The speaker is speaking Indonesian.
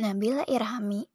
Nabila Irhami.